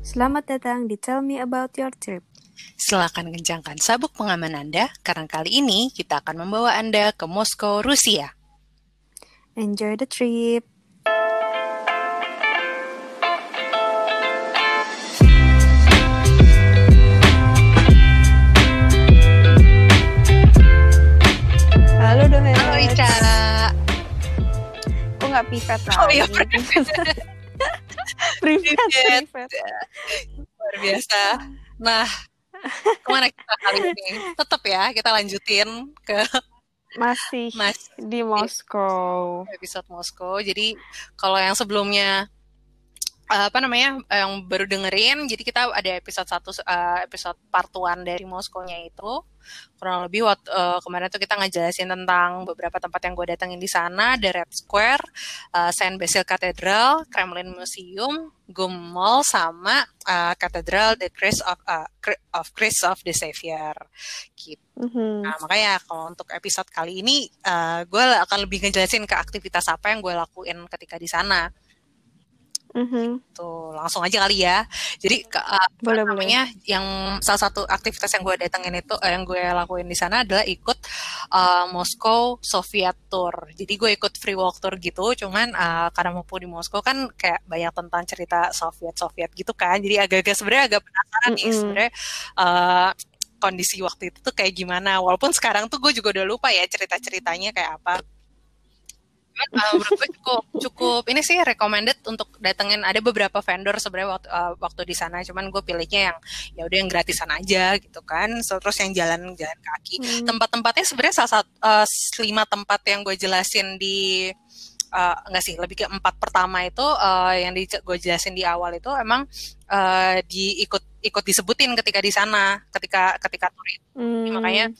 Selamat datang di Tell Me About Your Trip. Silakan kencangkan sabuk pengaman Anda, karena kali ini kita akan membawa Anda ke Moskow, Rusia. Enjoy the trip. Halo Dohet. Halo Ica. Kok nggak pipet lagi? Oh iya, Privet, Privet. privet. Luar biasa. Nah, ke mana kita kali ini? Tetap ya, kita lanjutin ke Masih Mas di Moskow. episode Moskow. Jadi kalau yang sebelumnya apa namanya yang baru dengerin, jadi kita ada episode satu eh, episode part one dari Moskow-nya itu kurang lebih waktu eh, kemarin tuh kita ngejelasin tentang beberapa tempat yang gue datengin di sana, The Red Square, eh, Saint Basil Cathedral, Kremlin Museum, Gum Mall, sama eh, Cathedral The Christ of eh, Cri- of Christ of the Savior. Gitu. Mhm. Nah, makanya kalau untuk episode kali ini, eh, gue akan lebih ngejelasin ke aktivitas apa yang gue lakuin ketika di sana. Mhm. Tuh, langsung aja kali ya. Jadi, eh, Boleh, apa boleh. namanya, yang salah satu aktivitas yang gue datengin itu, eh, yang gue lakuin di sana adalah ikut eh, Moskow Soviet Tour. Jadi gue ikut free walk tour gitu, cuman eh, karena mau di Moskow kan kayak banyak tentang cerita Soviet-Soviet gitu kan. Jadi agak-agak sebenarnya agak penasaran nih Mm-mm. sebenarnya eh, kondisi waktu itu tuh kayak gimana. Walaupun sekarang tuh gue juga udah lupa ya cerita-ceritanya kayak apa. Cuman, uh, menurut gue cukup cukup ini sih recommended untuk datengin ada beberapa vendor sebenarnya waktu, uh, waktu di sana cuman gue pilihnya yang ya udah yang gratisan aja gitu kan So, terus yang jalan jalan kaki Hmm. tempat-tempatnya sebenarnya salah satu uh, lima tempat yang gue jelasin di uh, enggak sih lebih ke empat pertama itu uh, yang di, gue jelasin di awal itu emang uh, diikut ikut disebutin ketika di sana ketika ketika tur itu. Hmm. makanya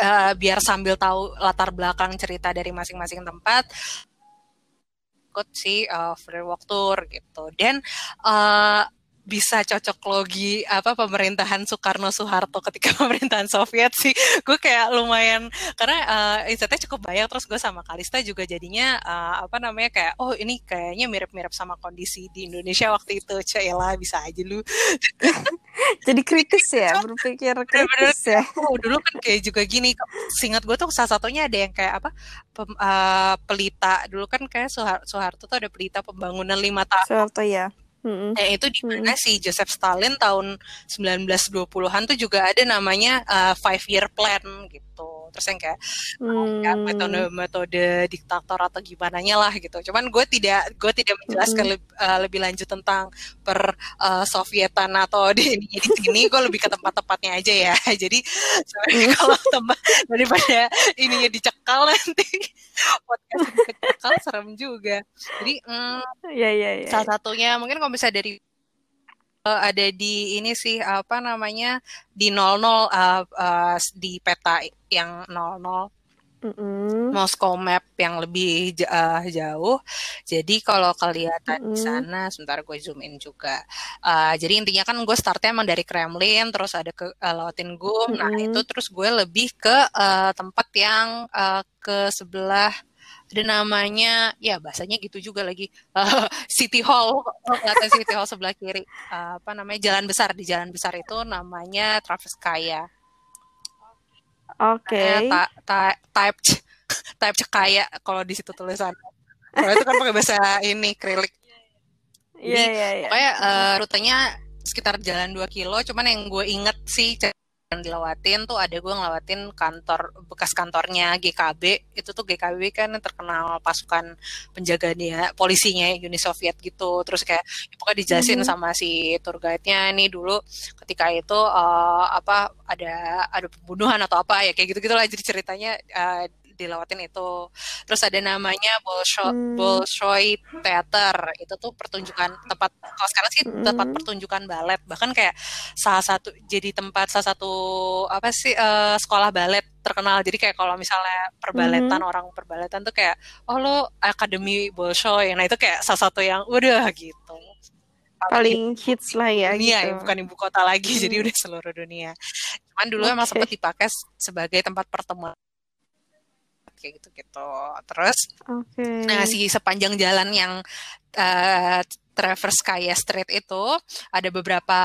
eh, biar sambil tahu latar belakang cerita dari masing-masing tempat. Ikut si eh, free walk tour gitu. Dan eh, bisa cocok logi apa pemerintahan Soekarno Soeharto ketika pemerintahan Soviet sih. Gue kayak lumayan karena eh, insightnya cukup banyak terus gue sama Kalista juga jadinya eh, apa namanya kayak oh ini kayaknya mirip-mirip sama kondisi di Indonesia waktu itu. Cila bisa aja lu Jadi kritis ya, berpikir kritis ya. Oh, dulu kan kayak juga gini. Seingat gue tuh salah satunya ada yang kayak apa? Pem- eh, pelita. Dulu kan kayak Soehar- Soeharto tuh ada pelita pembangunan lima tahun. Soeharto ya. Mm-mm. Yang itu di mana si Joseph Stalin tahun 1920-an tuh juga ada namanya eh, five year plan gitu. Terus yang kayak ya, Hmm. metode-metode diktator atau gimana lah gitu. Cuman gue tidak gue tidak menjelaskan leb- eh, lebih lanjut tentang per eh, Sovietan atau di di sini. Gue lebih ke tempat-tempatnya aja ya. Jadi sebenarnya kalau tempat daripada ininya dicekal nanti podcast kecekal serem juga. Jadi mm, Ya ya ya. salah satunya mungkin kalau bisa dari eh, ada di ini sih apa namanya di 00 eh, eh, di peta yang 00 Mm-mm. Moskow map yang lebih eh, jauh. Jadi kalau kelihatan di Mm-mm. sana, sebentar gue zoom in juga. Eh, jadi intinya kan gue startnya emang dari Kremlin, terus ada ke eh, lewatin Gum. Nah Mm-mm. itu terus gue lebih ke eh, tempat yang eh, ke sebelah ada namanya ya bahasanya gitu juga lagi Eh, City Hall kelihatan City Hall sebelah kiri Eh, apa namanya jalan besar di jalan besar itu namanya Traverskaya Oke. Eh, ta- ta- type type cekaya kalau di situ tulisan. Kalau itu kan pakai bahasa ini krilik. Iya iya iya. pokoknya eh, rutenya sekitar jalan 2 kilo. Cuman yang gue inget sih yang dilewatin tuh ada gue ngelewatin kantor bekas kantornya GKB. Itu tuh GKB kan terkenal pasukan penjaganya polisinya Uni Soviet gitu. Terus kayak ya pokoknya dijelasin Mhm. sama si tour guide-nya nih dulu ketika itu eh, apa ada ada pembunuhan atau apa ya kayak gitu-gitulah jadi ceritanya eh, dilewatin itu. Terus ada namanya Bolshoi, Hmm. Bolshoi Theater. Itu tuh pertunjukan tempat kalau sekarang sih tempat Hmm. pertunjukan balet. Bahkan kayak salah satu jadi tempat salah satu apa sih eh, sekolah balet terkenal. Jadi kayak kalau misalnya perbaletan orang perbaletan tuh kayak oh lo Akademi Bolshoi. Nah itu kayak salah satu yang udah gitu. Paling hits lah ya dunia ya, gitu. bukan ibu kota lagi, Hmm. jadi udah seluruh dunia. Cuman dulu emang Oke. sempat dipakai sebagai tempat pertemuan kayak gitu-gitu. Terus, Oke. nah si sepanjang jalan yang eh, Traverse Kaya Street itu ada beberapa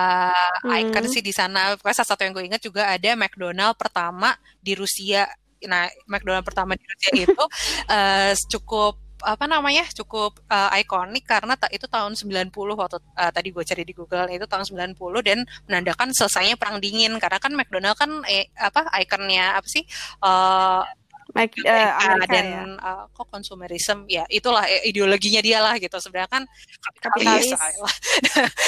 Hmm. icon sih di sana. Pokoknya salah satu yang gue ingat juga ada McDonald pertama di Rusia. Nah, McDonald pertama di Rusia itu eh, cukup apa namanya cukup eh, ikonik karena ta- itu tahun 90 waktu eh, tadi gue cari di Google itu tahun 90 dan menandakan selesainya perang dingin karena kan McDonald kan eh, apa ikonnya apa sih eh, Amerika Amerika dan ya. uh, kok konsumerisme ya itulah eh, ideologinya dia lah gitu sebenarnya kan kapitalis, Kapitalis.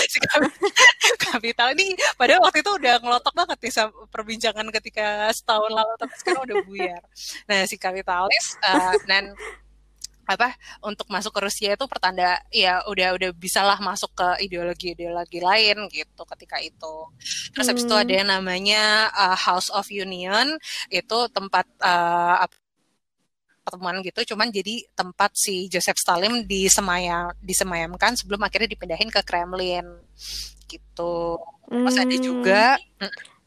Si kapi- kapital ini padahal waktu itu udah ngelotok banget nih perbincangan ketika setahun lalu tapi sekarang udah buyar nah si kapitalis uh, dan apa untuk masuk ke Rusia itu pertanda ya udah udah bisalah masuk ke ideologi-ideologi lain gitu ketika itu terus habis itu Hmm. ada yang namanya uh, House of Union itu tempat uh, pertemuan gitu cuman jadi tempat si Joseph Stalin disemaya disemayamkan sebelum akhirnya dipindahin ke Kremlin gitu terus ada Hmm. juga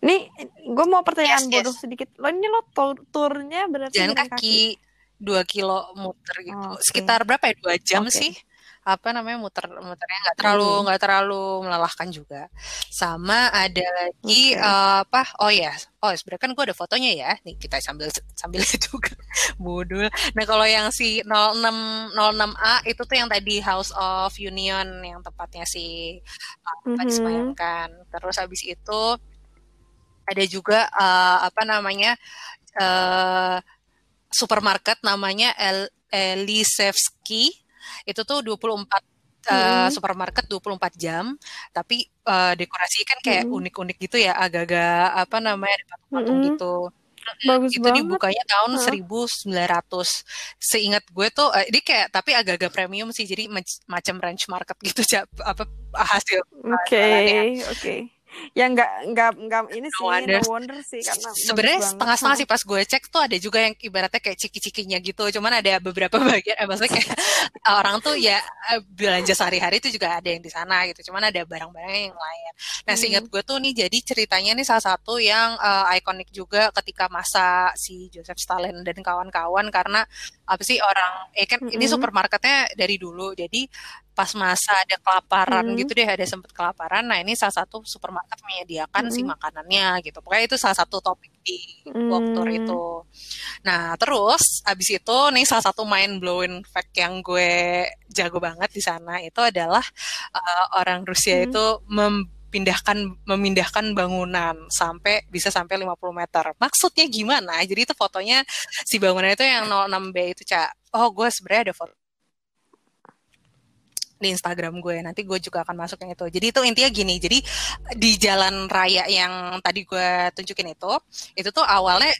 Nih, gue mau pertanyaan Yes, yes. bodoh sedikit. Lo ini lo tur- turnya berarti jalan jalan kaki dua kilo muter gitu Oke. sekitar berapa ya dua jam Oke. sih apa namanya muter muternya nggak terlalu Hmm. nggak terlalu melelahkan juga sama ada lagi Oke. eh, apa oh ya oh sebenarnya kan gue ada fotonya ya nih kita sambil sambil juga bodul nah kalau yang si 06 06A itu tuh yang tadi House of Union yang tempatnya si uh, apa Mhm. disemayamkan terus habis itu ada juga eh, apa namanya eh supermarket namanya El Elisevski itu tuh 24 eh, Mhm. supermarket 24 jam tapi eh, dekorasi kan kayak Mhm. unik-unik gitu ya agak-agak apa namanya ada patung-patung Mhm. gitu Bagus itu banget. dibukanya tahun Hah? 1900 seingat gue tuh eh, ini kayak tapi agak-agak premium sih jadi mac- macam ranch market gitu apa hasil Oke, jualannya. oke. Ya nggak nggak nggak ini sih, No wonder. no wonder sih karena sebenarnya banget. setengah-setengah sih pas gue cek tuh ada juga yang ibaratnya kayak ciki-cikinya gitu cuman ada beberapa bagian eh, maksudnya kayak orang tuh ya eh, belanja sehari-hari itu juga ada yang di sana gitu cuman ada barang-barang yang lain nah Hmm. seingat gue tuh nih jadi ceritanya nih salah satu yang eh, ikonik juga ketika masa si Joseph Stalin dan kawan-kawan karena apa sih orang eh kan ini Mm-mm. supermarketnya dari dulu jadi pas masa ada kelaparan Hmm. gitu deh ada sempet kelaparan nah ini salah satu supermarket menyediakan si Mm-mm. makanannya gitu pokoknya itu salah satu topik di walk tour Hmm. itu nah terus abis itu nih salah satu mind blowing fact yang gue jago banget di sana itu adalah uh, orang Rusia Hmm. itu memindahkan memindahkan bangunan sampai bisa sampai 50 meter. Maksudnya gimana? Jadi itu fotonya si bangunan itu yang 06B itu, Cak. Oh, gue sebenarnya ada foto di Instagram gue. Nanti gue juga akan masuk yang itu. Jadi itu intinya gini. Jadi di jalan raya yang tadi gue tunjukin itu, itu tuh awalnya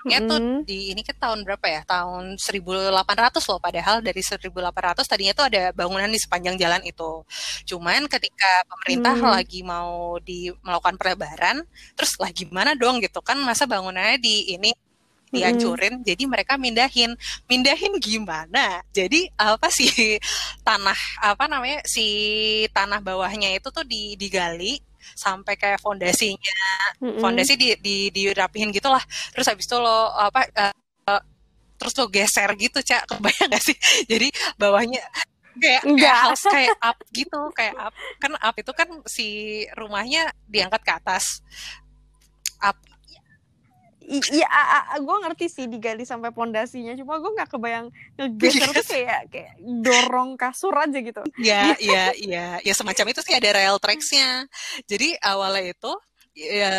gedungnya tuh Mm-mm. di ini kan tahun berapa ya? Tahun 1800 loh. Padahal dari 1800 tadinya tuh ada bangunan di sepanjang jalan itu. Cuman ketika pemerintah Hmm. lagi mau di melakukan pelebaran, terus lah gimana dong gitu kan? Masa bangunannya di ini dihancurin, jadi mereka mindahin, mindahin gimana? Jadi apa sih tanah apa namanya si tanah bawahnya itu tuh di- digali sampai kayak fondasinya. Mm-mm. fondasi di, di dirapihin gitu lah terus habis itu lo apa eh, terus lo geser gitu cak. Kebayang gak sih? Jadi bawahnya kayak kayak house kayak up gitu kayak up. Kan up itu kan si rumahnya diangkat ke atas. Up Iya, gue ngerti sih digali sampai pondasinya, cuma gue nggak kebayang ngegeser tuh kayak kayak dorong kasur aja gitu. ya ya ya ya semacam itu sih ada rail tracks-nya. Jadi awalnya itu ya,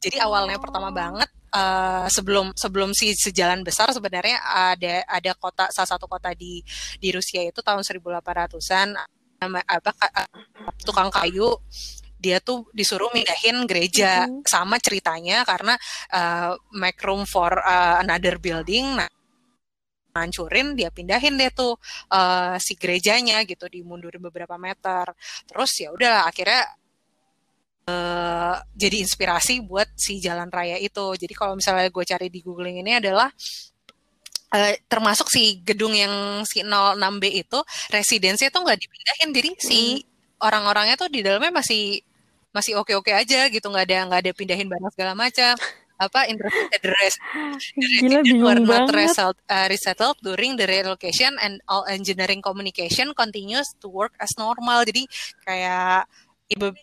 jadi awalnya pertama Oh. banget eh, sebelum sebelum si sejalan besar sebenarnya ada ada kota salah satu kota di di Rusia itu tahun 1800-an nama apa ka- tukang kayu dia tuh disuruh mindahin gereja Mhm. sama ceritanya karena eh, make room for eh, another building nah hancurin dia pindahin deh tuh eh, si gerejanya gitu dimundurin beberapa meter. Terus ya udah akhirnya eh, jadi inspirasi buat si jalan raya itu. Jadi kalau misalnya gue cari di googling ini adalah eh, termasuk si gedung yang si 06B itu residensinya tuh nggak dipindahin. Jadi si orang-orangnya tuh di dalamnya masih masih oke-oke aja gitu nggak ada nggak ada pindahin barang segala macam apa interpreted res Gila bingung were not resettled, uh, resettled during the relocation and all engineering communication continues to work as normal. Jadi kayak ibu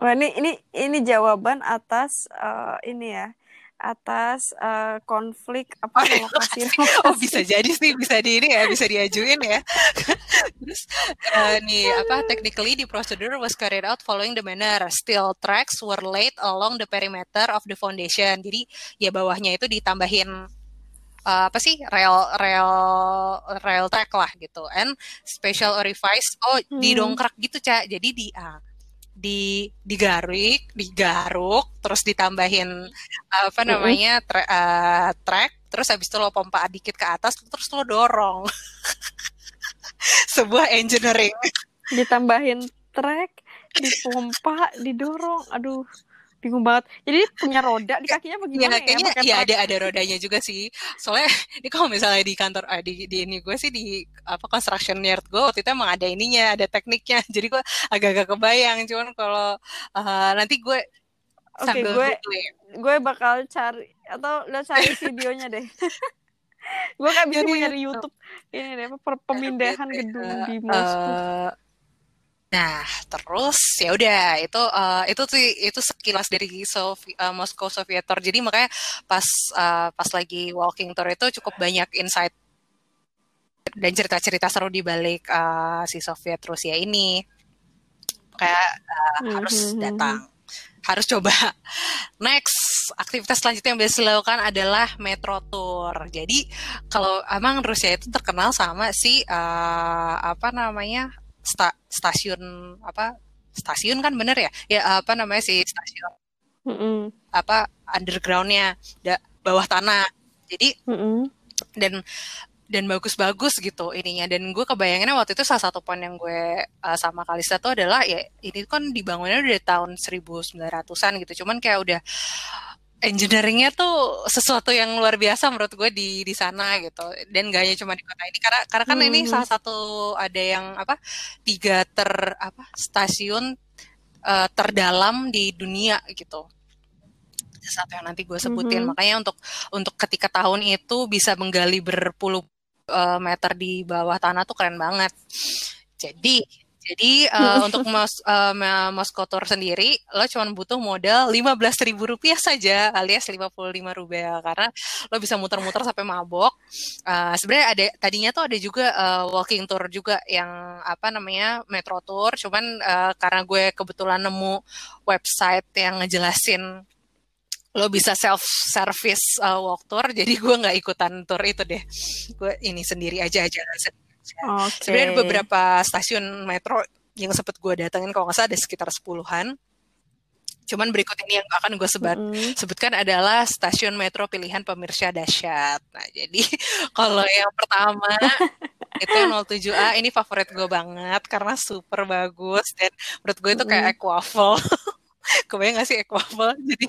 Wah, ini ini ini jawaban atas eh, ini ya. Atas eh, konflik apa relokasi oh bisa jadi sih bisa di ini ya bisa diajuin ya. Terus uh, nih apa technically the procedure was carried out following the manner. Steel tracks were laid along the perimeter of the foundation. Jadi ya bawahnya itu ditambahin uh, apa sih rel rel rel track lah gitu. And special orifice oh Hmm. didongkrak gitu cak jadi di ah, di digaruk digaruk terus ditambahin apa namanya tra- uh, track terus habis itu lo pompa dikit ke atas terus lo dorong. Sebuah engineering. Ditambahin track, dipompa, didorong. Aduh, bingung banget. Jadi dia punya roda di kakinya apa ya gimana ya? kayaknya ya track. ada ada rodanya juga sih soalnya ini kalau misalnya di kantor ah, di di ini gue sih di apa construction yard gue waktu itu emang ada ininya ada tekniknya jadi gue agak-agak kebayang cuman kalau uh, nanti gue Oke, sambil gue googling. gue bakal cari atau udah cari videonya deh. gue kan bisa nyari YouTube ini deh apa, per- pemindahan gedung di Moskow. Eh, nah, terus ya udah itu eh, itu tuh itu sekilas dari Sovi, eh, Moskow Soviet Tour. Jadi makanya pas eh, pas lagi walking tour itu cukup banyak insight dan cerita-cerita seru di balik eh, si Soviet Rusia ini. Kayak eh, Hmm, harus hmm, hmm, datang, harus coba. Next, aktivitas selanjutnya yang biasa dilakukan adalah metro tour. Jadi kalau emang Rusia itu terkenal sama si eh, apa namanya sta- stasiun apa stasiun kan bener ya? Ya apa namanya si stasiun Mm-mm. apa undergroundnya da- bawah tanah. Jadi Mm-mm. dan dan bagus-bagus gitu ininya dan gue kebayanginnya waktu itu salah satu poin yang gue uh, sama Kalista tuh adalah ya ini kan dibangunnya udah tahun 1900-an gitu cuman kayak udah engineeringnya tuh sesuatu yang luar biasa menurut gue di di sana gitu. Dan gak hanya cuma di kota ini. Karena karena kan ini Mhm. salah satu ada yang apa tiga ter apa stasiun uh, terdalam di dunia gitu. Sesuatu yang nanti gue sebutin. Mhm. makanya untuk untuk ketika tahun itu bisa menggali berpuluh uh, meter di bawah tanah tuh keren banget. Jadi jadi uh, untuk mos uh, Moskow Tour sendiri lo cuma butuh modal lima belas ribu rupiah saja alias 55 rupiah karena lo bisa muter-muter sampai mabok. Uh, sebenarnya ada tadinya tuh ada juga uh, walking tour juga yang apa namanya metro tour. Cuman uh, karena gue kebetulan nemu website yang ngejelasin lo bisa self service uh, walk tour jadi gue nggak ikutan tour itu deh. Gue ini sendiri aja aja Oke. sebenarnya ada beberapa stasiun metro yang sempet gue datengin kalau nggak salah ada sekitar sepuluhan cuman berikut ini yang akan gue sebat Mm-mm. sebutkan adalah stasiun metro pilihan pemirsa dahsyat. Nah, jadi kalau yang pertama itu 07A ini favorit gue banget karena super bagus dan menurut gue itu kayak aquafel. Kebayang gak sih aquafel? Jadi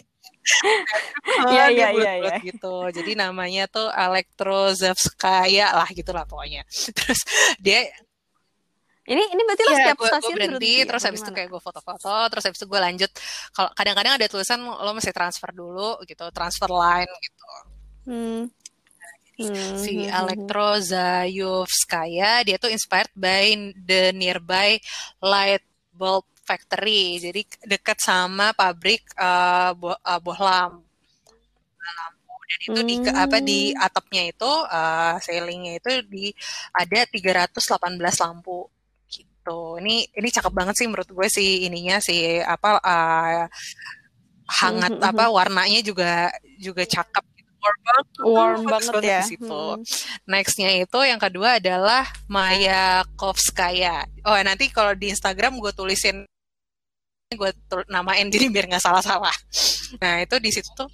Iya, iya, iya, iya. gitu. Jadi namanya tuh Elektrozevskaya lah gitulah pokoknya. Terus dia Ini ini berarti lo Iya, setiap gue, stasiun berhenti, terus apa habis itu kayak gue foto-foto, terus habis itu gue lanjut. Kalau kadang-kadang ada tulisan lo mesti transfer dulu gitu, transfer line gitu. Hmm. Hmm, Si hmm, hmm, Elektro Zayovskaya dia tuh inspired by the nearby light bulb factory. Jadi dekat sama pabrik uh, bo- uh, bohlam lampu dan itu di ke- apa di Hmm. atapnya itu uh, ceilingnya itu di ada 318 lampu gitu. Ini ini cakep banget sih menurut gue sih ininya sih apa uh, hangat Mhm, apa warnanya juga juga cakep gitu. Warm banget, Warm bagus banget ya. di situ. Hmm. Nextnya itu yang kedua adalah Mayakovskaya. Oh nanti kalau di Instagram gue tulisin gue namain jadi biar nggak salah-salah. Nah itu di situ tuh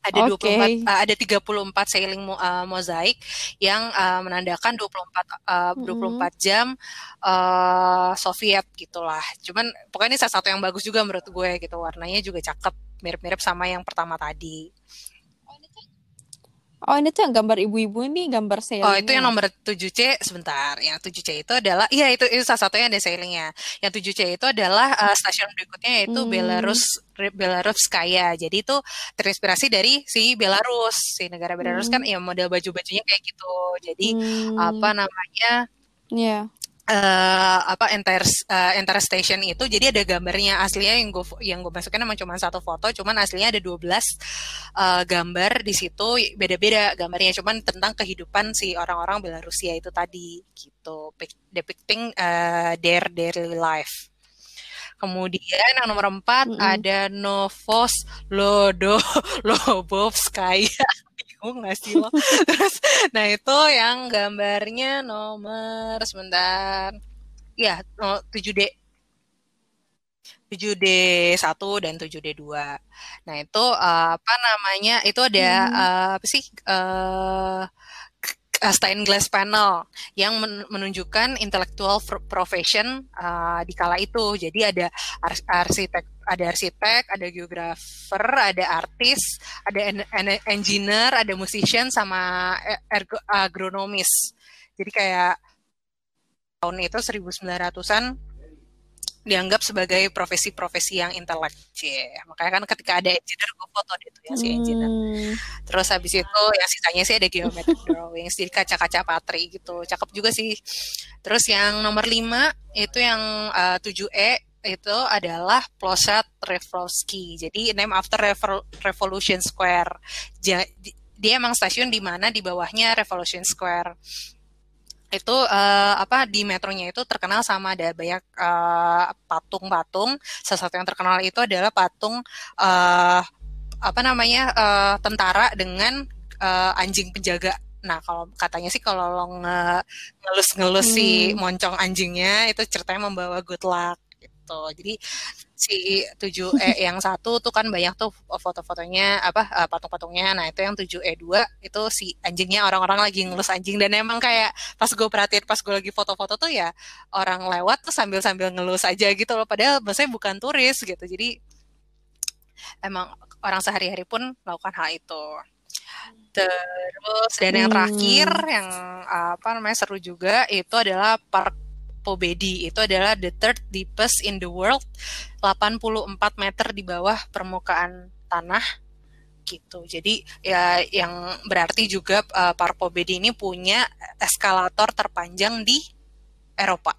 ada Oke. 24 uh, ada 34 sailing mo- uh, mozaik yang uh, menandakan 24 uh, 24 jam uh, Soviet gitulah. Cuman pokoknya ini salah satu yang bagus juga menurut gue gitu. Warnanya juga cakep, mirip-mirip sama yang pertama tadi. Oh ini tuh yang gambar ibu-ibu ini gambar sailing. Oh itu yang nomor 7C sebentar. Yang 7C itu adalah iya itu itu salah satunya ada sailingnya. Yang 7C itu adalah uh, stasiun berikutnya yaitu hmm. Belarus Belarus kaya. Jadi itu terinspirasi dari si Belarus. Si negara Belarus kan hmm. kan ya model baju-bajunya kayak gitu. Jadi hmm. apa namanya? Iya. Yeah uh, apa entire uh, entire station itu. Jadi ada gambarnya aslinya yang gue yang gue masukin emang cuma satu foto cuman aslinya ada 12 uh, gambar di situ beda-beda gambarnya cuman tentang kehidupan si orang-orang Belarusia itu tadi gitu. Depicting uh, their daily life. Kemudian yang nomor empat mm -hmm. ada Novos Lodo Lobovskaya bingung gak sih lo terus nah itu yang gambarnya nomor sebentar. Ya 7D 7D 1 dan 7D 2 nah itu uh, apa namanya itu ada hmm. uh, apa sih uh, stained glass panel yang menunjukkan intellectual profession uh, di kala itu. Jadi ada arsitek, ada arsitek, ada geografer, ada artis, ada en engineer, ada musician sama ergo agronomis. Jadi kayak tahun itu 1900-an dianggap sebagai profesi-profesi yang intelek. Makanya kan ketika ada engineer, gue foto deh tuh ya si engineer. Hmm. Terus habis itu yang sisanya sih ada geometric drawing, jadi kaca-kaca patri gitu. Cakep juga sih. Terus yang nomor 5 itu yang uh, 7E itu adalah Plosat Revolsky. Jadi name after Revolution Square. Dia emang stasiun di mana di bawahnya Revolution Square itu uh, apa di metronya itu terkenal sama ada banyak eh, patung-patung. Salah satu yang terkenal itu adalah patung uh, apa namanya uh, tentara dengan uh, anjing penjaga. Nah kalau katanya sih kalau lo ngelus-ngelus hmm. si moncong anjingnya itu ceritanya membawa good luck gitu. Jadi si 7E yang satu tuh kan banyak tuh foto-fotonya apa uh, patung-patungnya. Nah, itu yang 7E2 itu si anjingnya orang-orang lagi ngelus anjing dan emang kayak pas gue perhatiin pas gue lagi foto-foto tuh ya orang lewat tuh sambil-sambil ngelus aja gitu loh padahal maksudnya bukan turis gitu. Jadi emang orang sehari-hari pun melakukan hal itu. Terus dan yang terakhir hmm. yang apa namanya seru juga itu adalah park Pobedi itu adalah the third deepest in the world 84 meter di bawah permukaan tanah gitu. Jadi ya yang berarti juga uh, Parpobedi ini punya eskalator terpanjang di Eropa.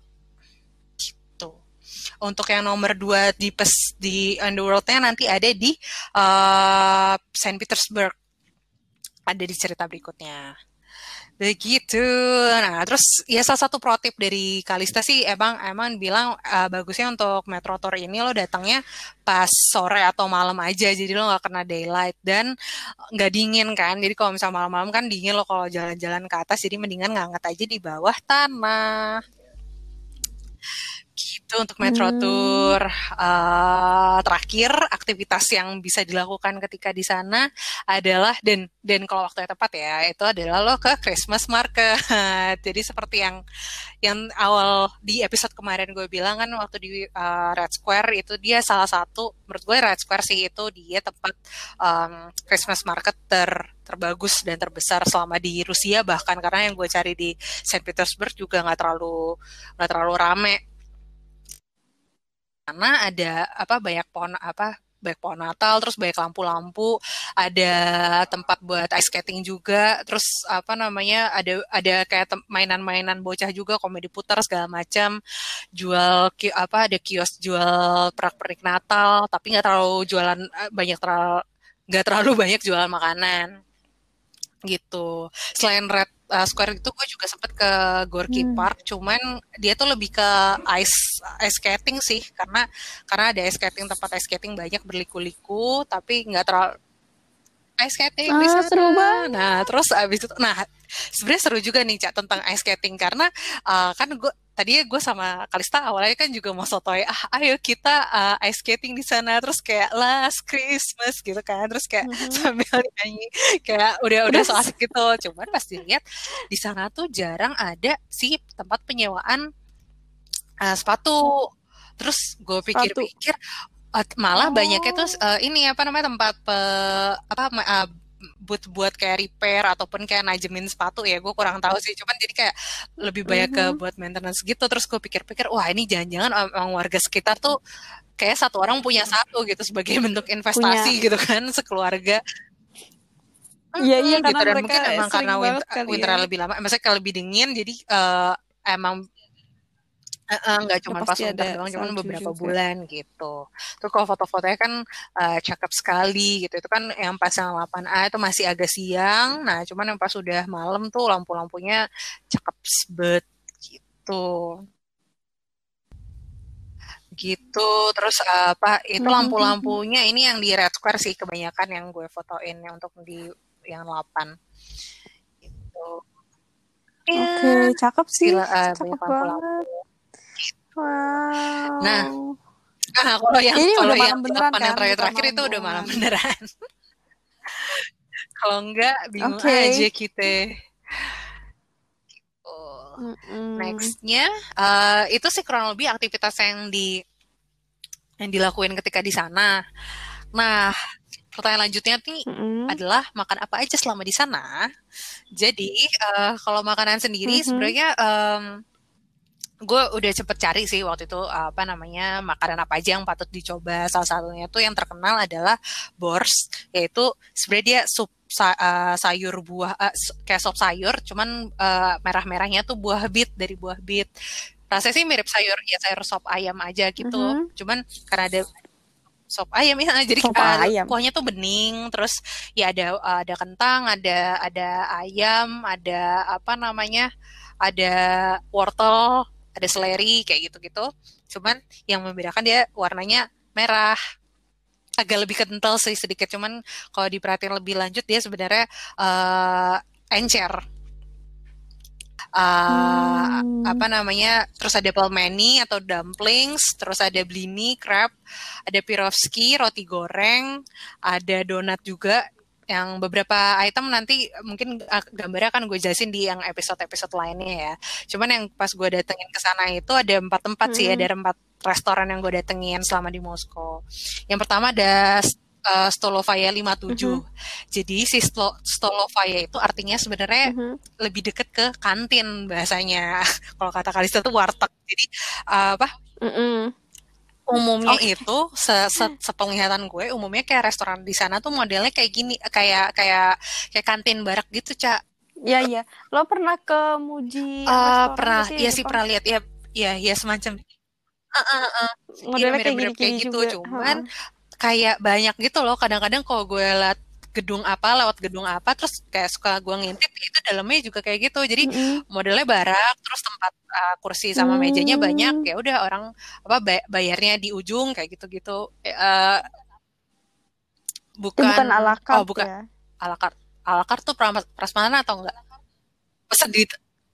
Gitu. Untuk yang nomor dua deepest di underworld-nya nanti ada di uh, Saint Petersburg. Ada di cerita berikutnya. Begitu. Nah, terus ya salah satu pro tip dari Kalista sih emang emang bilang uh, bagusnya untuk Metro Tour ini lo datangnya pas sore atau malam aja, jadi lo nggak kena daylight dan nggak dingin kan. Jadi kalau misalnya malam-malam kan dingin lo kalau jalan-jalan ke atas, jadi mendingan nganget aja di bawah tanah gitu untuk Metro hmm. Tour. Uh, terakhir aktivitas yang bisa dilakukan ketika di sana adalah dan dan kalau waktunya tepat ya itu adalah lo ke Christmas market. Jadi seperti yang yang awal di episode kemarin gue bilang kan waktu di uh, Red Square itu dia salah satu menurut gue Red Square sih itu dia tempat um, Christmas market ter terbagus dan terbesar selama di Rusia bahkan karena yang gue cari di Saint Petersburg juga nggak terlalu nggak terlalu rame karena ada apa banyak pohon apa banyak pohon Natal, terus banyak lampu-lampu, ada tempat buat ice skating juga, terus apa namanya ada ada kayak mainan-mainan bocah juga, komedi putar segala macam, jual apa ada kios jual perak-perik Natal, tapi nggak terlalu jualan eh, banyak terlalu nggak terlalu banyak jualan makanan gitu. Selain Red uh, Square itu gue juga sempet ke Gorky hmm. Park, cuman dia tuh lebih ke ice ice skating sih, karena karena ada ice skating tempat ice skating banyak berliku-liku, tapi nggak terlalu ice skating ah, di sana. Seru banget. Nah, terus abis itu, nah sebenarnya seru juga nih cak tentang ice skating karena uh, kan gue tadi gue sama Kalista awalnya kan juga mau sotoy ah ayo kita uh, ice skating di sana terus kayak last Christmas gitu kan. Terus kayak mm-hmm. sambil nyanyi kayak udah udah so asik gitu. Cuman pas dilihat di sana tuh jarang ada sih tempat penyewaan uh, sepatu. Terus gue pikir-pikir uh, malah oh. banyaknya tuh uh, ini apa namanya tempat pe, apa uh, booth buat kayak repair ataupun kayak najemin sepatu ya gue kurang tahu sih. Cuman jadi kayak lebih banyak ke Mhm. buat maintenance gitu. Terus gue pikir-pikir wah ini jangan-jangan orang warga sekitar tuh kayak satu orang punya satu gitu sebagai bentuk investasi gitu kan sekeluarga. Iya, iya, gitu karena dan mungkin emang karena winter, winter ya. lebih lama maksudnya kalau lebih dingin jadi eh, emang eh, eh, nggak cuma pas pasti ada doang cuman salju beberapa juga. bulan gitu. Terus kalau foto-fotonya kan eh, cakep sekali gitu. Itu kan yang pas yang 8A itu masih agak siang. Nah cuman yang pas udah malam tuh lampu-lampunya cakep bet gitu. Gitu. Terus apa itu Mhm. lampu-lampunya ini yang di Red Square sih kebanyakan yang gue fotoin yang untuk di yang 8 gitu. Ya Oke, cakep sih. gila eh, Cakep banget. Wow. Nah, Ah, kalau yang Ini kalau yang beneran yang kan? terakhir-terakhir itu udah malam beneran. kalau enggak bingung Oke. aja kita. Oh. Nextnya eh, itu sih kurang lebih aktivitas yang di yang dilakuin ketika di sana. Nah, pertanyaan lanjutnya nih Mm-mm. adalah makan apa aja selama di sana. Jadi eh, kalau makanan sendiri Mhm. sebenarnya em, gue udah cepet cari sih waktu itu apa namanya makanan apa aja yang patut dicoba. Salah satunya tuh yang terkenal adalah bors, yaitu sebenarnya dia sup sa- eh, sayur buah s- kayak sop sayur, cuman eh, merah-merahnya tuh buah bit dari buah bit. Rasanya sih mirip sayur ya sayur sop ayam aja gitu. Mhm. Cuman karena ada sop ayam ya jadi Sop eh, ayam. kuahnya tuh bening terus ya ada ada kentang ada ada ayam ada apa namanya ada wortel ada seleri kayak gitu-gitu. Cuman yang membedakan dia warnanya merah. Agak lebih kental sih sedikit cuman kalau diperhatiin lebih lanjut dia sebenarnya eh, encer. Eh, Hmm. apa namanya terus ada pelmeni atau dumplings terus ada blini crab ada pirovski roti goreng ada donat juga yang beberapa item nanti mungkin uh, gambarnya akan gue jelasin di yang episode-episode lainnya ya cuman yang pas gue datengin ke sana itu ada empat tempat sih Hmm. ada empat restoran yang gue datengin selama di Moskow yang pertama ada uh, Stolovaya 57 jadi si Sto- Stolovaya itu artinya sebenarnya Mhm. lebih deket ke kantin bahasanya. Kalau kata Kalista tuh warteg. Jadi uh, apa Mm-mm. Umumnya Oke. itu se, se- sepenglihatan gue umumnya kayak restoran di sana tuh modelnya kayak gini kayak kayak kayak kantin barak gitu, Cak. Iya, iya. Lo pernah ke Muji restoran pernah iya sih pernah lihat ya ya ya semacam ah, ah. Iya, Modelnya kayak mirip-mirip kayak gini-gini gitu, juga. cuman Heeh. kayak banyak gitu loh kadang-kadang kalau gue liat gedung apa lewat gedung apa terus kayak suka gue ngintip itu dalamnya juga kayak gitu jadi Mm-mm. modelnya barak terus tempat uh, kursi sama mejanya Hmm. banyak ya udah orang apa bay- bayarnya di ujung kayak gitu-gitu Eh, uh, bukan bukan ala oh bukan ya. ala carte ala carte tuh pras- prasmanan atau enggak pesen di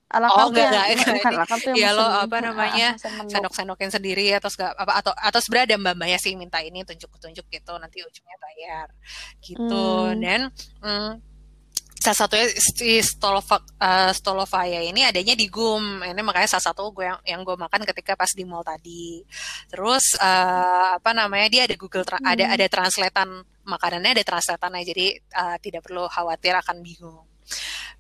Ala oh enggak enggak, enggak. carte yang ya lo apa ah, namanya menu. sendok-sendokin sendiri atau segala apa atau atau sebenarnya ada mbak-mbaknya sih minta ini tunjuk-tunjuk gitu nanti ujungnya bayar gitu Hmm. dan mm, salah satunya si Stolova, eh, Stolovaya ini adanya di GUM ini makanya salah satu gue yang yang gue makan ketika pas di mall tadi terus eh, apa namanya dia ada Google Tra- ada Hmm. ada translatean makanannya ada translateannya jadi eh, tidak perlu khawatir akan bingung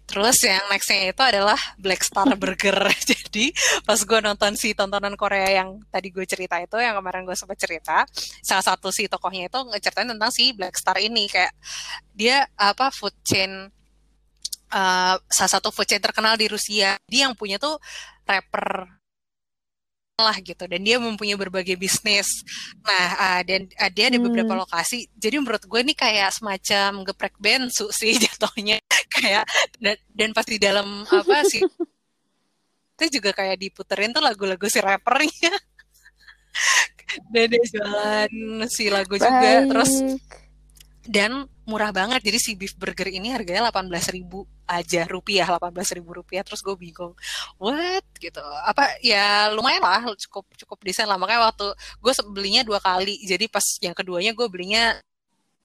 Terus yang nextnya itu adalah Black Star Burger. Jadi pas gue nonton si tontonan Korea yang tadi gue cerita itu, yang kemarin gue sempat cerita, salah satu si tokohnya itu ngeceritain tentang si Black Star ini kayak dia apa food chain uh, salah satu food chain terkenal di Rusia. Dia yang punya tuh rapper lah gitu dan dia mempunyai berbagai bisnis. Nah, uh, dan uh, dia ada beberapa Hmm. lokasi. Jadi menurut gue ini kayak semacam geprek bensu sih jatuhnya kayak dan, dan pas di dalam apa sih itu juga kayak diputerin tuh lagu-lagu si rappernya. Dia jualan si lagu juga terus Baik. dan murah banget. Jadi si beef burger ini harganya 18.000 aja rupiah 18.000 rupiah. Terus gue bingung what? Gitu. Apa ya lumayan lah cukup cukup desain lah. Makanya waktu gue belinya dua kali. Jadi pas yang keduanya gue belinya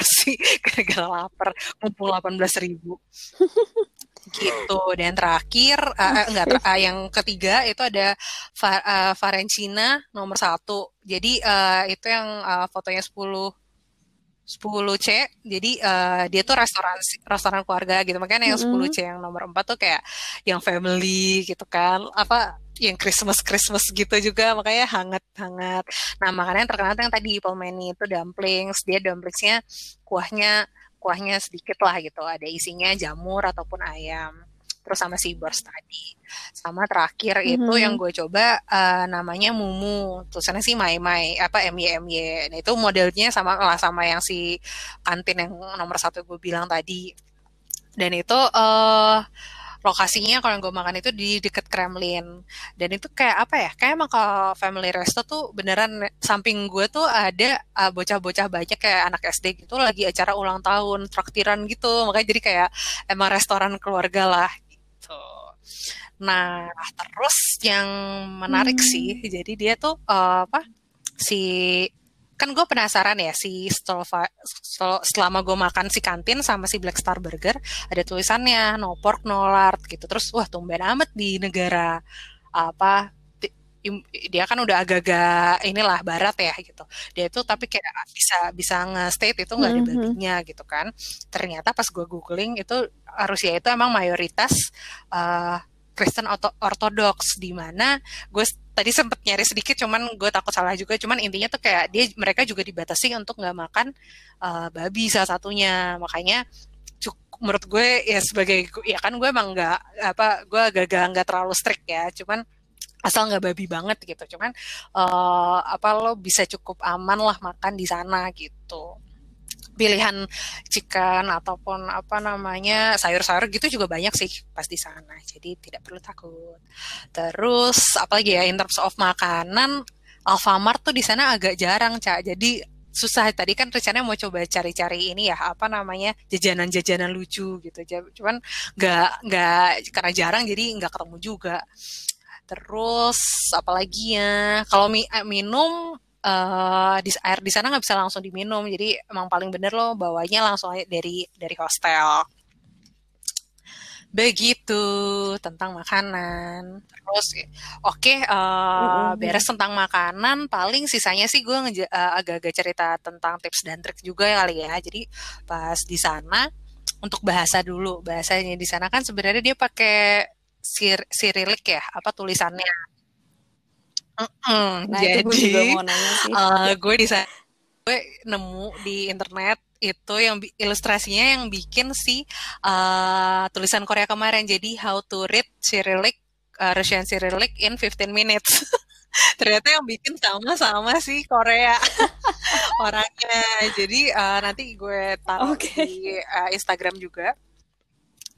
sih gara-gara lapar ngumpul 18.000 gitu dan terakhir eh, enggak ter- eh, yang ketiga itu ada Va- eh, Varencina nomor satu. Jadi eh, itu yang eh, fotonya 10 10C jadi uh, dia tuh restoran restoran keluarga gitu. Makanya yang mm -hmm. 10C yang nomor 4 tuh kayak yang family gitu kan. Apa yang Christmas Christmas gitu juga makanya hangat hangat. Nah makanya yang terkenal yang tadi pelmeni itu dumplings. Dia dumplingsnya kuahnya kuahnya sedikit lah gitu. Ada isinya jamur ataupun ayam terus sama si bors tadi. Sama terakhir mm -hmm. itu yang gue coba uh, namanya mumu. Tulisannya sih mai mai apa my my nah itu modelnya sama lah sama yang si kantin yang nomor satu gue bilang tadi. Dan itu uh, lokasinya kalau yang gue makan itu di deket Kremlin. Dan itu kayak apa ya kayak emang kalau family resto tuh beneran samping gue tuh ada uh, bocah-bocah banyak kayak anak SD gitu lagi acara ulang tahun traktiran gitu. Makanya jadi kayak emang restoran keluarga lah Nah, terus yang menarik hmm. sih, jadi dia tuh uh, apa? Si kan gue penasaran ya si Stolva, selama gue makan si kantin sama si Black Star Burger ada tulisannya no pork no lard gitu terus wah tumben amat di negara apa dia kan udah agak-agak inilah barat ya gitu. Dia itu tapi kayak bisa bisa nge-state itu nggak ada mm-hmm. babinya gitu kan. Ternyata pas gue googling itu Rusia itu emang mayoritas uh, Kristen Ortodoks di mana gue tadi sempet nyari sedikit cuman gue takut salah juga. Cuman intinya tuh kayak dia mereka juga dibatasi untuk nggak makan uh, babi salah satunya. Makanya menurut gue ya sebagai ya kan gue emang nggak apa gue agak-agak nggak terlalu strict ya. Cuman asal nggak babi banget gitu cuman uh, apa lo bisa cukup aman lah makan di sana gitu. Pilihan chicken ataupun apa namanya sayur-sayur gitu juga banyak sih pas di sana jadi tidak perlu takut. Terus apalagi ya in terms of makanan Alfamart tuh di sana agak jarang cak jadi susah. Tadi kan rencananya mau coba cari-cari ini ya apa namanya jajanan-jajanan lucu gitu. Cuman nggak nggak karena jarang jadi nggak ketemu juga terus apalagi ya kalau mi eh, minum uh, di air di sana nggak bisa langsung diminum. Jadi emang paling bener loh bawanya langsung dari dari hostel. Begitu tentang makanan. Terus oke okay, uh, mm-hmm. beres tentang makanan paling sisanya sih gue uh, agak-agak cerita tentang tips dan trik juga kali ya. Jadi pas di sana untuk bahasa dulu bahasanya di sana kan sebenarnya dia pakai sir sirilik ya apa tulisannya Mm-mm. Nah, Jadi, gue juga mau nanya sih. Uh, gue di gue nemu di internet itu yang ilustrasinya yang bikin si uh, tulisan Korea kemarin. Jadi how to read Cyrillic uh, Russian Cyrillic in 15 minutes. Ternyata yang bikin sama-sama sih Korea orangnya. Jadi uh, nanti gue taruh okay. di uh, Instagram juga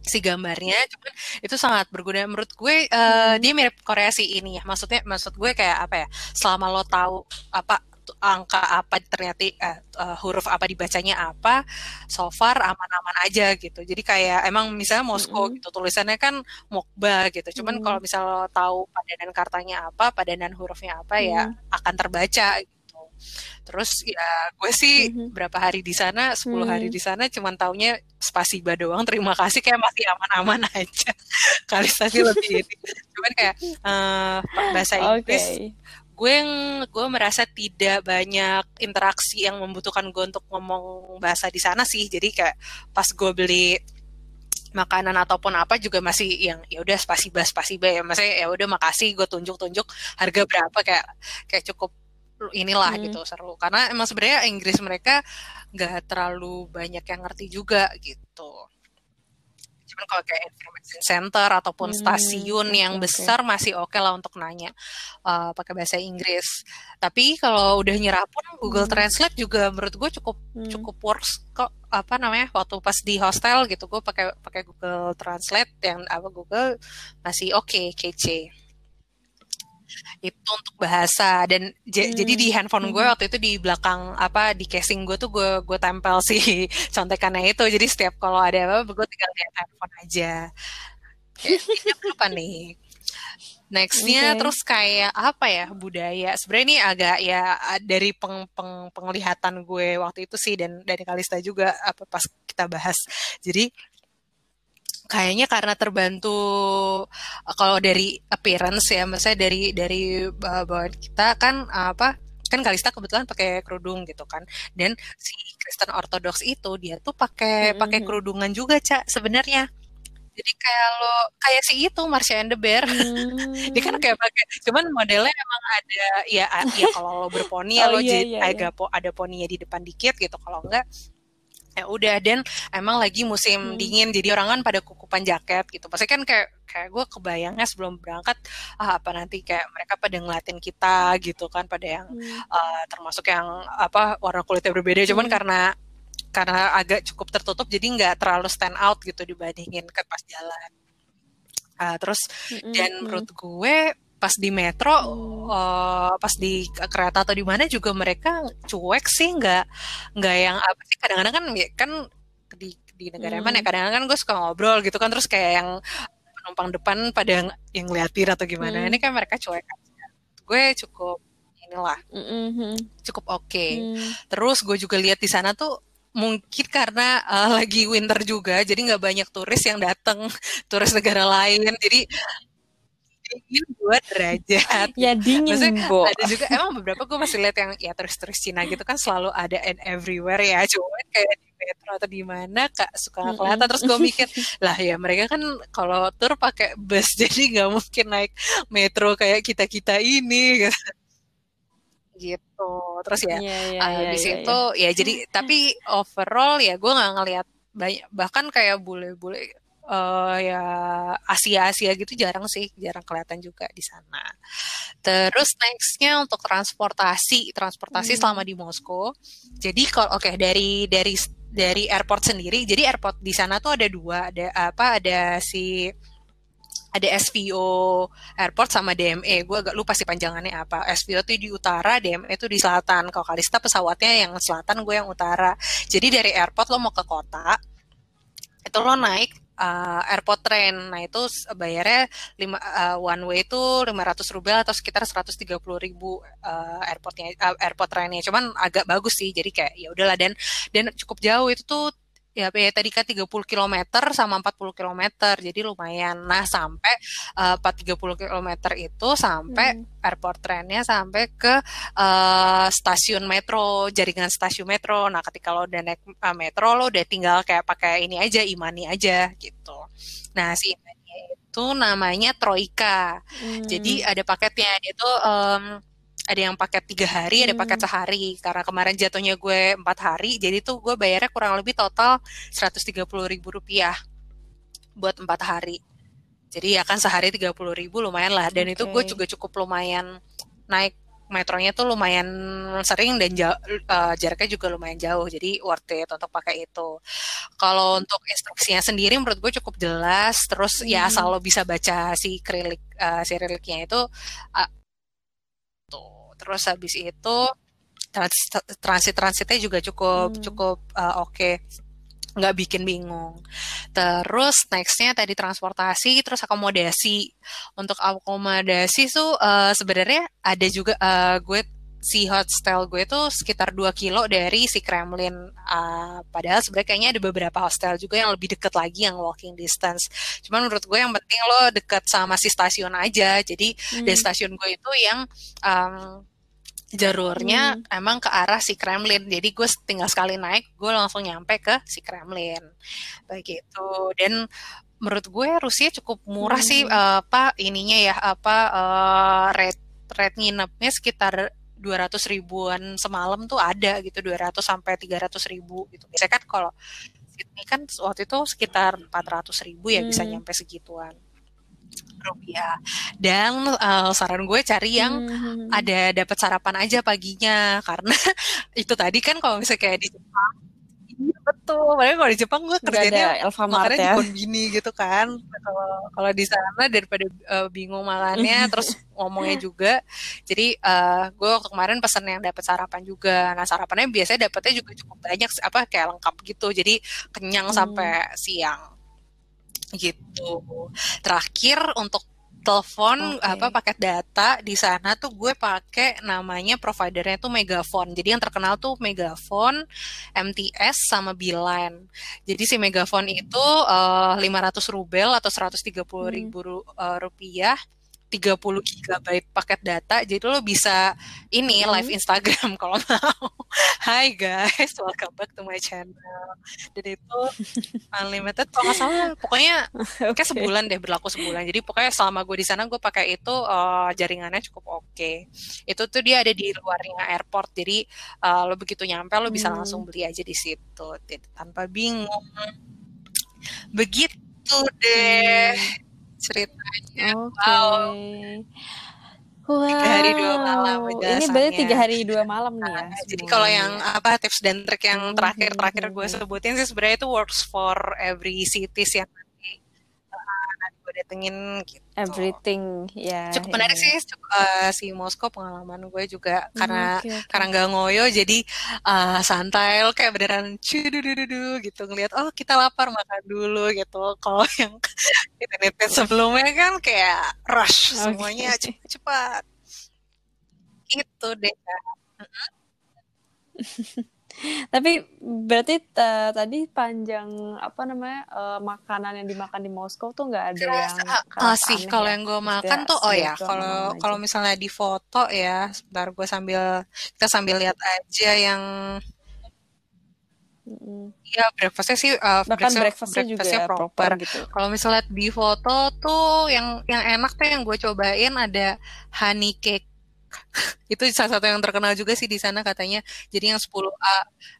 si gambarnya cuman itu sangat berguna menurut gue uh, dia mirip Korea sih ini ya maksudnya maksud gue kayak apa ya selama lo tahu apa angka apa ternyata uh, uh, huruf apa dibacanya apa so far aman-aman aja gitu jadi kayak emang misalnya Moskow mm -hmm. gitu tulisannya kan Mokba gitu cuman mm -hmm. kalau misalnya lo tahu padanan kartanya apa padanan hurufnya apa mm -hmm. ya akan terbaca Terus ya gue sih mm-hmm. berapa hari di sana, 10 mm-hmm. hari di sana cuman taunya spasiba doang. Terima kasih kayak masih aman-aman aja. Kali tadi lebih ini. Cuman kayak uh, bahasa Inggris okay. gue gue merasa tidak banyak interaksi yang membutuhkan gue untuk ngomong bahasa di sana sih. Jadi kayak pas gue beli makanan ataupun apa juga masih yang ya udah spasiba spasiba ya maksudnya ya udah makasih gue tunjuk tunjuk harga berapa kayak kayak cukup inilah hmm. gitu seru karena emang sebenarnya Inggris mereka nggak terlalu banyak yang ngerti juga gitu cuman kalau kayak information center ataupun hmm, stasiun okay, yang besar masih oke okay lah untuk nanya uh, pakai bahasa Inggris tapi kalau udah nyerah pun Google hmm. Translate juga menurut gue cukup hmm. cukup works kok apa namanya waktu pas di hostel gitu gue pakai pakai Google Translate yang apa Google masih oke okay, kece itu untuk bahasa dan hmm. jadi di handphone gue hmm. waktu itu di belakang apa di casing gue tuh gue gue tempel si contekannya itu jadi setiap kalau ada apa gue tinggal lihat handphone aja apa nih Nextnya okay. terus kayak apa ya budaya sebenarnya ini agak ya dari peng, peng, penglihatan gue waktu itu sih dan dari Kalista juga apa pas kita bahas jadi kayaknya karena terbantu kalau dari appearance ya misalnya dari dari bawaan kita kan apa kan Kalista kebetulan pakai kerudung gitu kan dan si Kristen Ortodoks itu dia tuh pakai Mm-mm. pakai kerudungan juga cak sebenarnya jadi kayak lo kayak si itu Marsha and the Bear Hmm. dia kan kayak pakai cuman modelnya emang ada ya a- ya kalau lo berponi ya Oh, lo iya, jadi iya, agak po- ada poninya di depan dikit gitu kalau enggak ya udah dan emang lagi musim Hmm. dingin jadi orang kan pada kukupan jaket gitu pasti kan kayak kayak gue kebayangnya sebelum berangkat ah apa nanti kayak mereka pada ngeliatin kita gitu kan pada yang Hmm. uh, termasuk yang apa warna kulitnya berbeda cuman Hmm. karena karena agak cukup tertutup jadi nggak terlalu stand out gitu dibandingin ke pas jalan Ah, terus Mm-mm. dan Mm. menurut gue pas di metro eh, pas di kereta atau di mana juga mereka cuek sih nggak nggak yang apa sih kadang-kadang kan ya kan di di negara Hmm. mana ya kadang-kadang kan gue suka ngobrol gitu kan terus kayak yang penumpang depan pada yang, yang ngeliatin atau gimana Hmm. ini kan mereka cuek aja gue cukup inilah Mm-mm. cukup oke Hmm. terus gue juga lihat di sana tuh mungkin karena eh, lagi winter juga jadi nggak banyak turis yang datang turis negara lain jadi dingin dua derajat. Ya dingin, Maksudnya Bo. ada juga emang beberapa gue masih lihat yang ya turis-turis Cina gitu kan selalu ada and everywhere ya. Cuman kayak di metro atau di mana kak suka kelihatan. Terus gue mikir lah ya mereka kan kalau tur pakai bus jadi nggak mungkin naik metro kayak kita kita ini gitu. Gitu. Terus ya Iya, iya, uh, iya, habis iya, itu ya jadi tapi overall ya gue nggak ngelihat banyak bahkan kayak bule-bule eh ya Asia-Asia gitu jarang sih jarang kelihatan juga di sana terus nextnya untuk transportasi transportasi Hmm. selama di Moskow jadi kalau oke dari dari dari airport sendiri jadi airport di sana tuh ada dua ada apa ada si ada SVO airport sama DME. Gue agak lupa sih panjangannya apa. SVO tuh di utara, DME itu di selatan. Kalau Kalista pesawatnya yang selatan, gue yang utara. Jadi dari airport lo mau ke kota, itu lo naik uh, airport train. Nah itu bayarnya lima, uh, one way itu 500 rubel atau sekitar 130 ribu uh, airportnya uh, airport trainnya. Cuman agak bagus sih. Jadi kayak ya udahlah dan dan cukup jauh itu tuh ya ya tadi kan 30 km sama 40 km jadi lumayan nah sampai uh, 30 km itu sampai Hmm. airport trainnya sampai ke uh, stasiun metro jaringan stasiun metro nah ketika lo udah naik uh, metro lo udah tinggal kayak pakai ini aja imani aja gitu nah si imani itu namanya Troika Hmm. jadi ada paketnya dia tuh em, ada yang paket tiga hari, ada Hmm. paket sehari. Karena kemarin jatuhnya gue empat hari, jadi tuh gue bayarnya kurang lebih total 130 ribu rupiah buat empat hari. Jadi ya kan sehari 30 ribu lumayan lah. Dan itu gue juga cukup lumayan naik metronya tuh lumayan sering dan jauh, eh, jaraknya juga lumayan jauh. Jadi worth it untuk pakai itu. Kalau untuk instruksinya sendiri menurut gue cukup jelas. Terus ya Hmm. asal lo bisa baca si krilik eh, si itu tuh. Terus habis itu transit transit transitnya juga cukup Hmm. cukup eh, oke nggak bikin bingung. Terus nextnya tadi transportasi, terus akomodasi. Untuk akomodasi tuh eh, sebenarnya ada juga eh, gue si hostel gue tuh sekitar 2 kilo dari si Kremlin. Eh, padahal sebenarnya kayaknya ada beberapa hostel juga yang lebih deket lagi yang walking distance. Cuman menurut gue yang penting lo deket sama si stasiun aja. Jadi Hmm. dan stasiun gue itu yang em, jalurnya Hmm. emang ke arah si Kremlin. Jadi gue tinggal sekali naik, gue langsung nyampe ke si Kremlin. Begitu. Dan menurut gue Rusia cukup murah Hmm. sih eh, apa ininya ya apa eh, rate rate nginepnya sekitar 200 ribuan semalam tuh ada gitu 200 sampai 300 ribu gitu. Biasanya kan kalau Sydney kan waktu itu sekitar 400 ribu ya bisa Hmm. nyampe segituan rupiah. Dan eh, saran gue cari yang Hmm. ada dapat sarapan aja paginya karena itu tadi kan kalau misalnya kayak di Jepang iya betul makanya kalau di Jepang gue kerjanya Alfamart makannya di ya. konbini gitu kan kalau kalau di sana daripada eh, bingung makannya terus ngomongnya juga jadi eh, gue waktu kemarin pesen yang dapat sarapan juga nah sarapannya biasanya dapatnya juga cukup banyak apa kayak lengkap gitu jadi kenyang Hmm. sampai siang gitu terakhir untuk telepon Oke. apa paket data di sana tuh gue pakai namanya providernya tuh Megaphone. Jadi yang terkenal tuh Megaphone, MTS sama Beeline. Jadi si Megaphone itu eh, 500 rubel atau 130 ribu ru- eh, rupiah 30 GB paket data jadi lo bisa ini Hmm. live Instagram kalau mau. Hai guys, welcome back to my channel. Dan itu unlimited kalau nggak salah pokoknya kayak Oke. sebulan deh berlaku sebulan. Jadi pokoknya selama gue di sana gue pakai itu eh, jaringannya cukup oke. Itu tuh dia ada di luarnya airport. Jadi eh, lo begitu nyampe lo bisa Hmm. langsung beli aja di situ tanpa bingung. Begitu deh Hmm. Ceritanya. Oke. Wow. Wow. Tiga hari dua malam Ini berarti tiga hari dua malam nih ya. Nah, jadi kalau yang apa tips dan trik yang Hmm, terakhir-terakhir hmm, gue hmm. sebutin sih sebenarnya itu works for every cities yang nanti uh, nanti gue datengin gitu. Everything ya. Cukup ya, menarik ya. sih cukup, uh, si Moskow pengalaman gue juga Hmm, karena oke, oke. karena nggak ngoyo jadi uh, santai lo kayak beneran cududududu gitu ngelihat oh kita lapar makan dulu gitu. Kalau yang internet sebelumnya kan kayak rush Oke. semuanya cepat-cepat gitu deh. Tapi berarti eh, tadi panjang apa namanya eh, makanan yang dimakan di Moskow tuh nggak ada yang sih aneh kalau ya? yang gue makan tuh oh ya kalau kalau misalnya di foto ya sebentar gue sambil kita sambil lihat aja yang Mm-mm. ya breakfastnya sih uh, Bahkan breakfast- breakfastnya juga breakfastnya proper gitu. kalau misalnya di foto tuh yang yang enak tuh yang gue cobain ada honey cake itu salah satu yang terkenal juga sih di sana katanya. Jadi yang 10A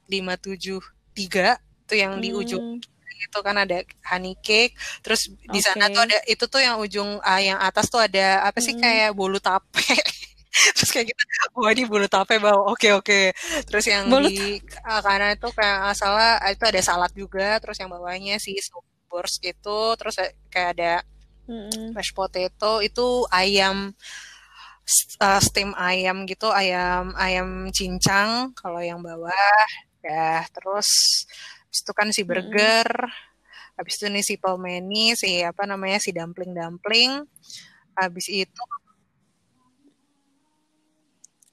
573 itu yang di ujung Hmm, itu kan ada honey cake. Terus di sana tuh ada itu tuh yang ujung ah, yang atas tuh ada apa sih Mm. kayak bolu tape. Terus kayak gitu. Wah ini bolu tape bau. Oke oke. Terus yang Bolu di ah, kanan itu kayak salah ah, itu ada salad juga. Terus yang bawahnya si burst itu terus eh, kayak ada mm-mm. mashed potato. Itu ayam uh, steam ayam gitu ayam ayam cincang kalau yang bawah ya terus habis itu kan si burger habis itu nih si pelmeni si apa namanya si dumpling dumpling habis itu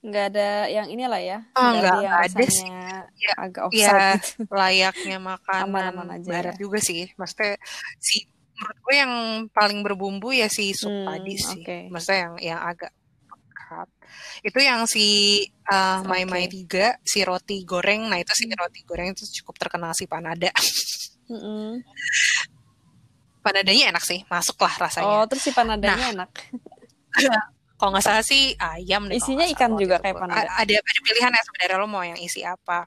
nggak ada yang inilah ya oh, nggak ada yang ada sih. Rasanya ya agak ya offside gitu. layaknya makanan aman-aman aja barat ya juga sih. Maksudnya si menurut gue yang paling berbumbu ya si sup hmm tadi sih. oke. Maksudnya yang yang agak itu yang si uh, Mai Mai tiga si roti goreng. Nah itu si Hmm. roti goreng itu cukup terkenal si panada. Mm-mm. panadanya enak sih masuk lah oh rasanya terus si nah. panadanya enak? Kalau nggak salah sih ayam deh isinya ikan juga kayak panada? ada ada pilihan ya sebenarnya lo mau yang isi apa.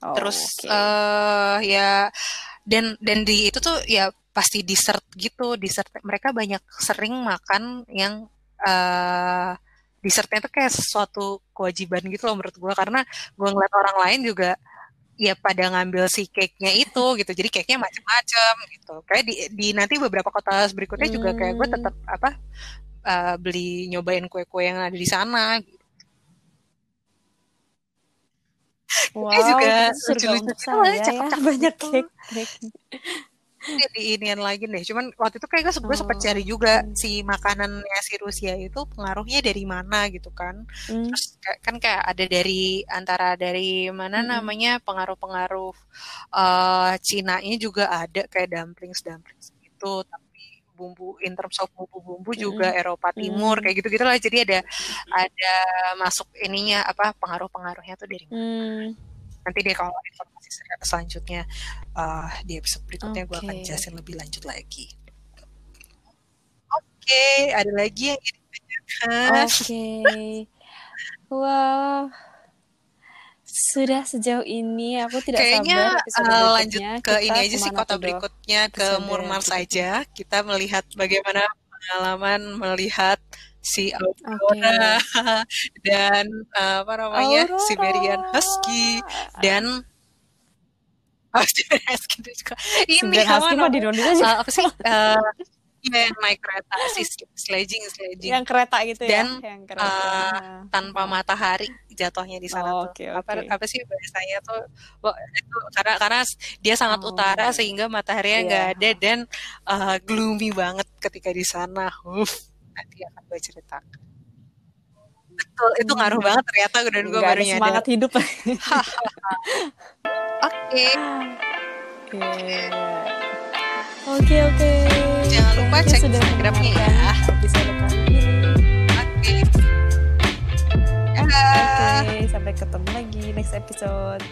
Oh terus oke. eh ya dan dan di itu tuh ya pasti dessert gitu dessert. Mereka banyak sering makan yang eh dessertnya tuh kayak sesuatu kewajiban gitu loh menurut gue karena gue ngeliat orang lain juga ya pada ngambil si cake-nya itu gitu. Jadi cake-nya macam-macam gitu. Kayak di, di nanti beberapa kota berikutnya juga kayak gue hmm. tetap apa eh, beli nyobain kue-kue yang ada di sana Cake wow juga itu lucu-lucu gitu ya. cakep-cakep banyak gitu. cake cake Ini di inian lagi deh. Cuman waktu itu kayak gue, gue sempat oh cari juga si makanannya si Rusia itu pengaruhnya dari mana gitu kan. hmm Terus kan kayak ada dari antara dari mana Mm-mm. namanya pengaruh-pengaruh eh Cina-nya juga ada kayak dumplings dumplings gitu. Tapi bumbu in terms of bumbu-bumbu juga. Eropa Timur Hmm. kayak gitu-gitu lah. Jadi ada ada masuk ininya apa pengaruh-pengaruhnya tuh dari mana. Hmm. Nanti deh kalau informasi sel- selanjutnya eh, di episode berikutnya gue akan jelasin lebih lanjut lagi. Oke, ada lagi yang ingin ditanyakan? Oke. Wow. Sudah sejauh ini aku tidak Kayaknya sabar episode eh, lanjut berikutnya ke ini aja sih kota berikutnya ke Episode Murmansk berikutnya. aja. Kita melihat bagaimana pengalaman melihat si. Aurora dan eh, apa namanya Siberian Aurora. Husky dan oh, Siberian Husky itu juga ini apa namanya. Eh, apa sih Eh, Iya yang naik kereta sih sledging sledging Yang kereta gitu ya, dan yang kereta. Nah. tanpa matahari jatuhnya di sana Oh, tuh oke apa oke. apa sih bahasanya tuh itu karena karena dia sangat utara Oh. sehingga mataharinya nggak Iya. ada dan eh, gloomy banget ketika di sana. Uff, nanti akan gue ceritakan. Betul, itu hmm. ngaruh banget ternyata dan gue baru nyadar. semangat hidup. Oke. Oke. Oke, oke. Jangan lupa cek Instagramnya ya. Bisa kali ini. Oke. Oke, sampai ketemu lagi next episode.